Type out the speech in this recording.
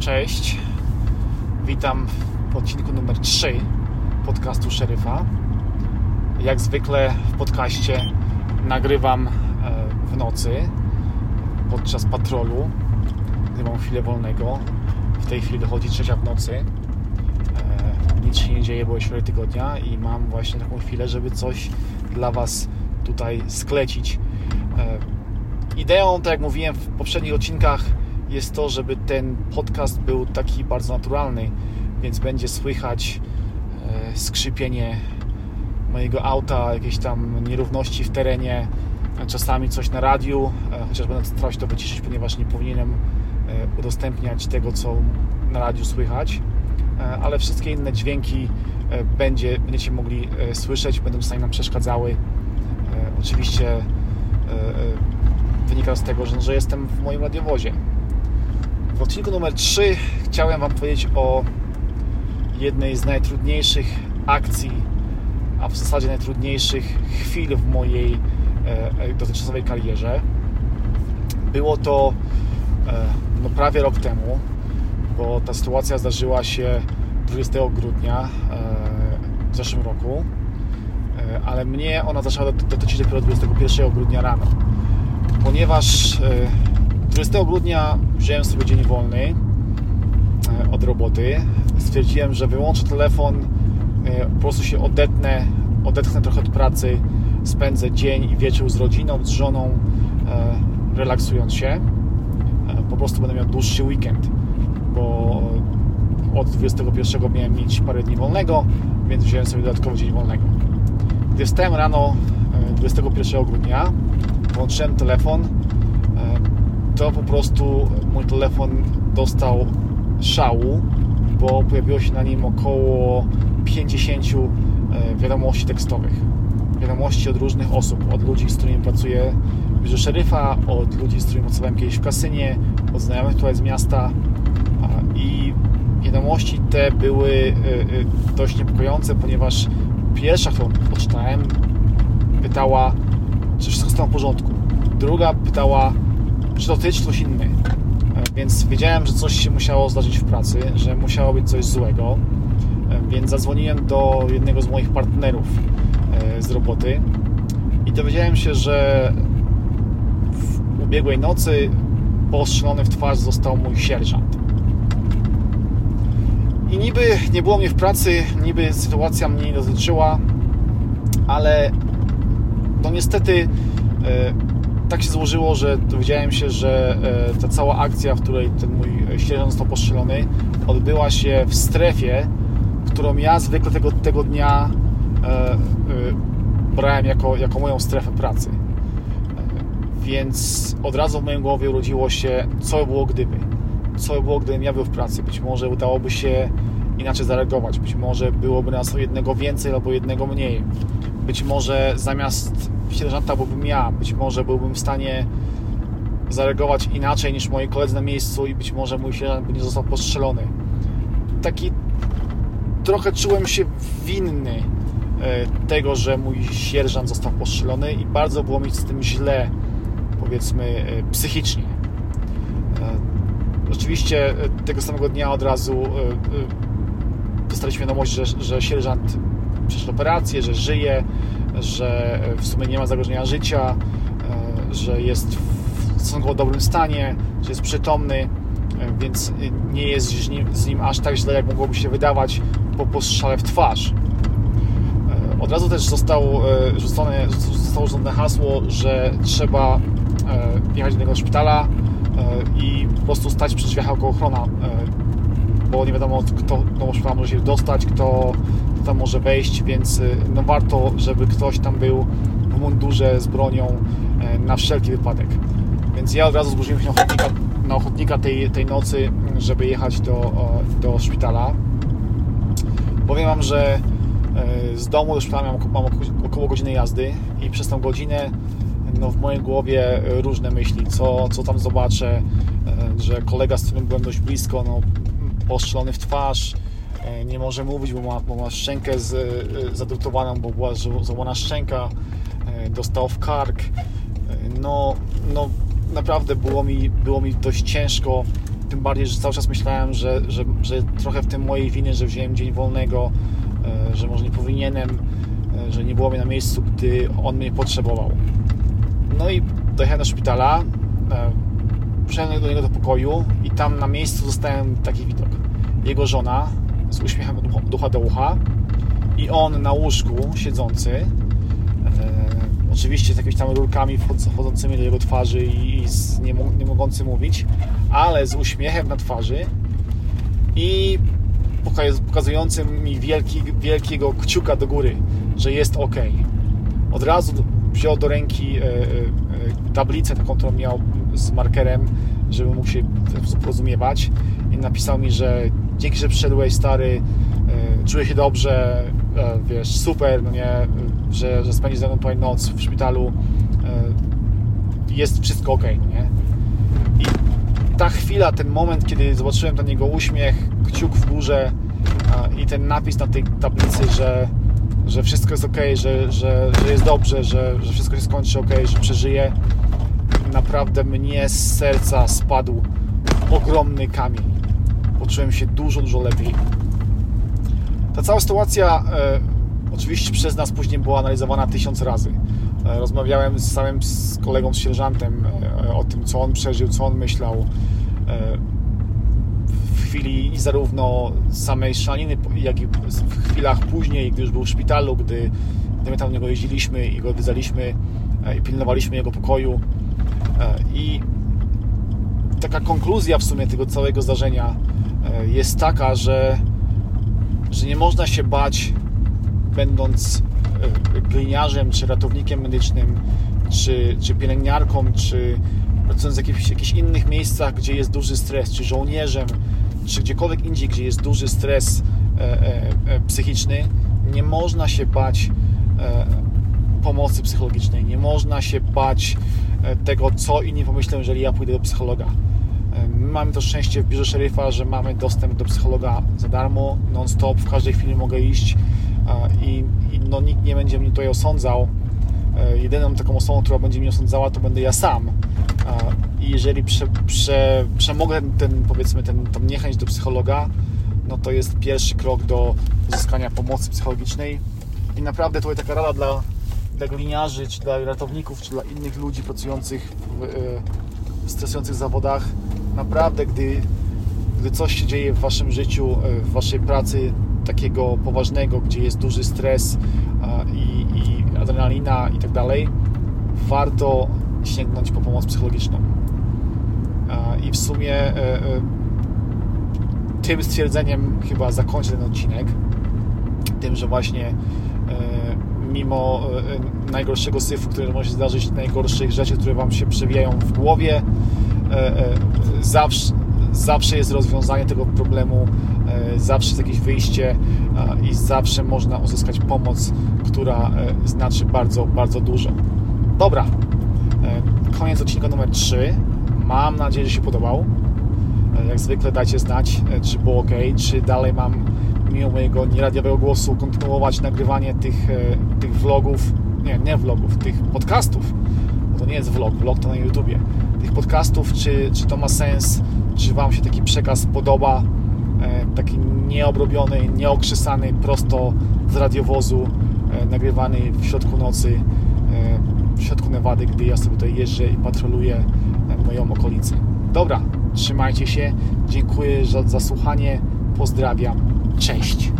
Cześć. Witam w odcinku numer 3 podcastu Szeryfa. Jak zwykle w podcaście nagrywam e, w nocy podczas patrolu, gdy mam chwilę wolnego. W tej chwili dochodzi trzecia w nocy. E, nic się nie dzieje, bo jest środek tygodnia i mam właśnie taką chwilę, żeby coś dla Was tutaj sklecić. E, ideą, tak jak mówiłem w poprzednich odcinkach, jest to, żeby ten podcast był taki bardzo naturalny, więc będzie słychać e, skrzypienie mojego auta, jakieś tam nierówności w terenie, czasami coś na radiu, e, chociaż będę starał się to wyciszyć, ponieważ nie powinienem e, udostępniać tego, co na radiu słychać, ale wszystkie inne dźwięki będzie, będziecie mogli słyszeć, będą czasami nam przeszkadzały. Oczywiście wynika z tego, że, że jestem w moim radiowozie. W odcinku numer 3 chciałem Wam powiedzieć o jednej z najtrudniejszych akcji, a w zasadzie najtrudniejszych chwil w mojej e, dotychczasowej karierze. Było to e, no, prawie rok temu, bo ta sytuacja zdarzyła się 20 grudnia e, w zeszłym roku, e, ale mnie ona zaczęła dotyczyć dopiero 21 grudnia rano, ponieważ e, 20 grudnia wziąłem sobie dzień wolny e, od roboty. Stwierdziłem, że wyłączę telefon, e, po prostu się odetnę, odetchnę trochę od pracy, spędzę dzień i wieczór z rodziną, z żoną, e, relaksując się. Po prostu będę miał dłuższy weekend, bo od 21 miałem mieć parę dni wolnego, więc wziąłem sobie dodatkowy dzień wolnego. Gdy wstałem rano 21 grudnia, włączyłem telefon, to po prostu mój telefon dostał szału, bo pojawiło się na nim około 50 e, wiadomości tekstowych. Wiadomości od różnych osób, od ludzi, z którymi pracuję w biurze szeryfa, od ludzi, z którymi pracowałem kiedyś w kasynie, od znajomych tutaj z miasta i wiadomości te były e, e, dość niepokojące, ponieważ pierwsza, którą poczytałem, pytała, czy wszystko stało w porządku. Druga pytała, czy to ty, czy ktoś inny. E, więc wiedziałem, że coś się musiało zdarzyć w pracy, że musiało być coś złego, e, więc zadzwoniłem do jednego z moich partnerów e, z roboty i dowiedziałem się, że w ubiegłej nocy postrzelony w twarz został mój sierżant. I niby nie było mnie w pracy, niby sytuacja mnie nie dotyczyła, ale no niestety tak się złożyło, że dowiedziałem się, że e, ta cała akcja, w której ten mój sierżant został postrzelony, odbyła się w strefie, którą ja zwykle tego, tego dnia e, e, brałem jako, jako moją strefę pracy. Więc od razu w mojej głowie urodziło się, co by było gdyby. Co by było, gdybym ja był w pracy. Być może udałoby się inaczej zareagować. Być może byłoby nas jednego więcej albo jednego mniej. Być może zamiast sierżanta byłbym ja. Być może byłbym w stanie zareagować inaczej niż moi koledzy na miejscu i być może mój sierżant by nie został postrzelony. Taki trochę czułem się winny e, tego, że mój sierżant został postrzelony i bardzo było mi z tym źle, powiedzmy, e, psychicznie. E, oczywiście tego samego dnia od razu dostaliśmy wiadomość, że, że sierżant przeszedł operację, że żyje, że w sumie nie ma zagrożenia życia, e, że jest w stosunkowo dobrym stanie, że jest przytomny, e, więc nie jest z nim, z nim aż tak źle, jak mogłoby się wydawać po postrzale w twarz. E, od razu też został rzucone, zostało rzucone hasło, że trzeba jechać do tego szpitala i po prostu stać przy drzwiach jako ochrona, bo nie wiadomo, kto do szpitala może się dostać, kto tam może wejść, więc y, no warto, żeby ktoś tam był w mundurze z bronią e, na wszelki wypadek. Więc ja od razu zburzyłem się na ochotnika, na ochotnika tej, tej nocy, żeby jechać do, do szpitala. Powiem Wam, że e, z domu do szpitala mam, około godziny jazdy i przez tą godzinę no, w mojej głowie różne myśli, co, co tam zobaczę, e, że kolega, z którym byłem dość blisko, no, postrzelony w twarz, nie może mówić, bo ma, bo ma szczękę z, e, zadrutowaną, bo była złamana szczęka, e, dostał w kark. No, no naprawdę było mi, było mi dość ciężko tym bardziej, że cały czas myślałem, że, że, że trochę w tym mojej winy, że wziąłem dzień wolnego, że może nie powinienem, że nie było mnie na miejscu, gdy on mnie potrzebował. No i dojechałem do szpitala, przyszedłem do niego do pokoju i tam na miejscu dostałem taki widok. Jego żona z uśmiechem od ucha do ucha i on na łóżku siedzący, e, oczywiście z jakimiś tam rurkami wchodzącymi do jego twarzy i, z, nie, nie mogący mówić, ale z uśmiechem na twarzy i pokazującym mi wielki, wielkiego kciuka do góry, że jest ok. Od razu wziął do ręki e, e, tablicę taką, którą miał z markerem, żeby mógł się porozumiewać i napisał mi, że dzięki, że przyszedłeś stary, e, czuję się dobrze, e, wiesz, super, no nie, że, że spędzisz ze mną tutaj noc w szpitalu, e, jest wszystko ok, no nie? I ta chwila, ten moment, kiedy zobaczyłem ten jego uśmiech, kciuk w górze i ten napis na tej tablicy, że, że wszystko jest ok, że, że, że jest dobrze, że, że wszystko się skończy ok, że przeżyje, naprawdę mnie z serca spadł ogromny kamień. Poczułem się dużo, dużo lepiej. Ta cała sytuacja e, oczywiście przez nas później była analizowana tysiąc razy. E, rozmawiałem z samym z kolegą, z sierżantem e, o tym, co on przeżył, co on myślał. E, w chwili i zarówno samej szaliny, jak i w chwilach później, gdy już był w szpitalu, gdy, gdy my tam do niego jeździliśmy i go odwiedzaliśmy e, i pilnowaliśmy jego pokoju I taka konkluzja w sumie tego całego zdarzenia e, jest taka, że, że nie można się bać, będąc e, gliniarzem, czy ratownikiem medycznym, czy, czy pielęgniarką, czy pracując w jakichś, jakichś innych miejscach, gdzie jest duży stres, czy żołnierzem, czy gdziekolwiek indziej, gdzie jest duży stres psychiczny, nie można się bać pomocy psychologicznej. Nie można się bać e, tego, co inni pomyślą, jeżeli ja pójdę do psychologa. E, mamy to szczęście w biurze szeryfa, że mamy dostęp do psychologa za darmo, non-stop, w każdej chwili mogę iść i, i no, nikt nie będzie mnie tutaj osądzał. E, jedyną taką osobą, która będzie mnie osądzała, to będę ja sam. I jeżeli prze, prze, przemogę ten, powiedzmy, ten, tą niechęć do psychologa, no to jest pierwszy krok do uzyskania pomocy psychologicznej. I naprawdę tutaj taka rada dla dla gliniarzy, czy dla ratowników, czy dla innych ludzi pracujących w, e, w stresujących zawodach. Naprawdę, gdy, gdy coś się dzieje w Waszym życiu, e, w Waszej pracy takiego poważnego, gdzie jest duży stres i, i adrenalina i tak dalej, warto sięgnąć po pomoc psychologiczną. I w sumie e, tym stwierdzeniem chyba zakończę ten odcinek. Tym, że właśnie mimo e, najgorszego syfu, który może się zdarzyć, najgorszych rzeczy, które Wam się przewijają w głowie, e, e, zawsze, zawsze jest rozwiązanie tego problemu, zawsze jest jakieś wyjście i zawsze można uzyskać pomoc, która znaczy bardzo, bardzo dużo. Dobra, koniec odcinka numer 3. Mam nadzieję, że się podobał. Jak zwykle dajcie znać, czy było ok, czy dalej mam mimo mojego nieradiowego głosu kontynuować nagrywanie tych, e, tych vlogów, nie, nie vlogów, tych podcastów, bo to nie jest vlog, vlog to na YouTubie, tych podcastów, czy, czy to ma sens, czy Wam się taki przekaz podoba, e, taki nieobrobiony, nieokrzesany, prosto z radiowozu, e, nagrywany w środku nocy, w środku Nevady, gdy ja sobie tutaj jeżdżę i patroluję moją okolicę. Dobra, trzymajcie się, dziękuję za, za słuchanie, pozdrawiam Cześć.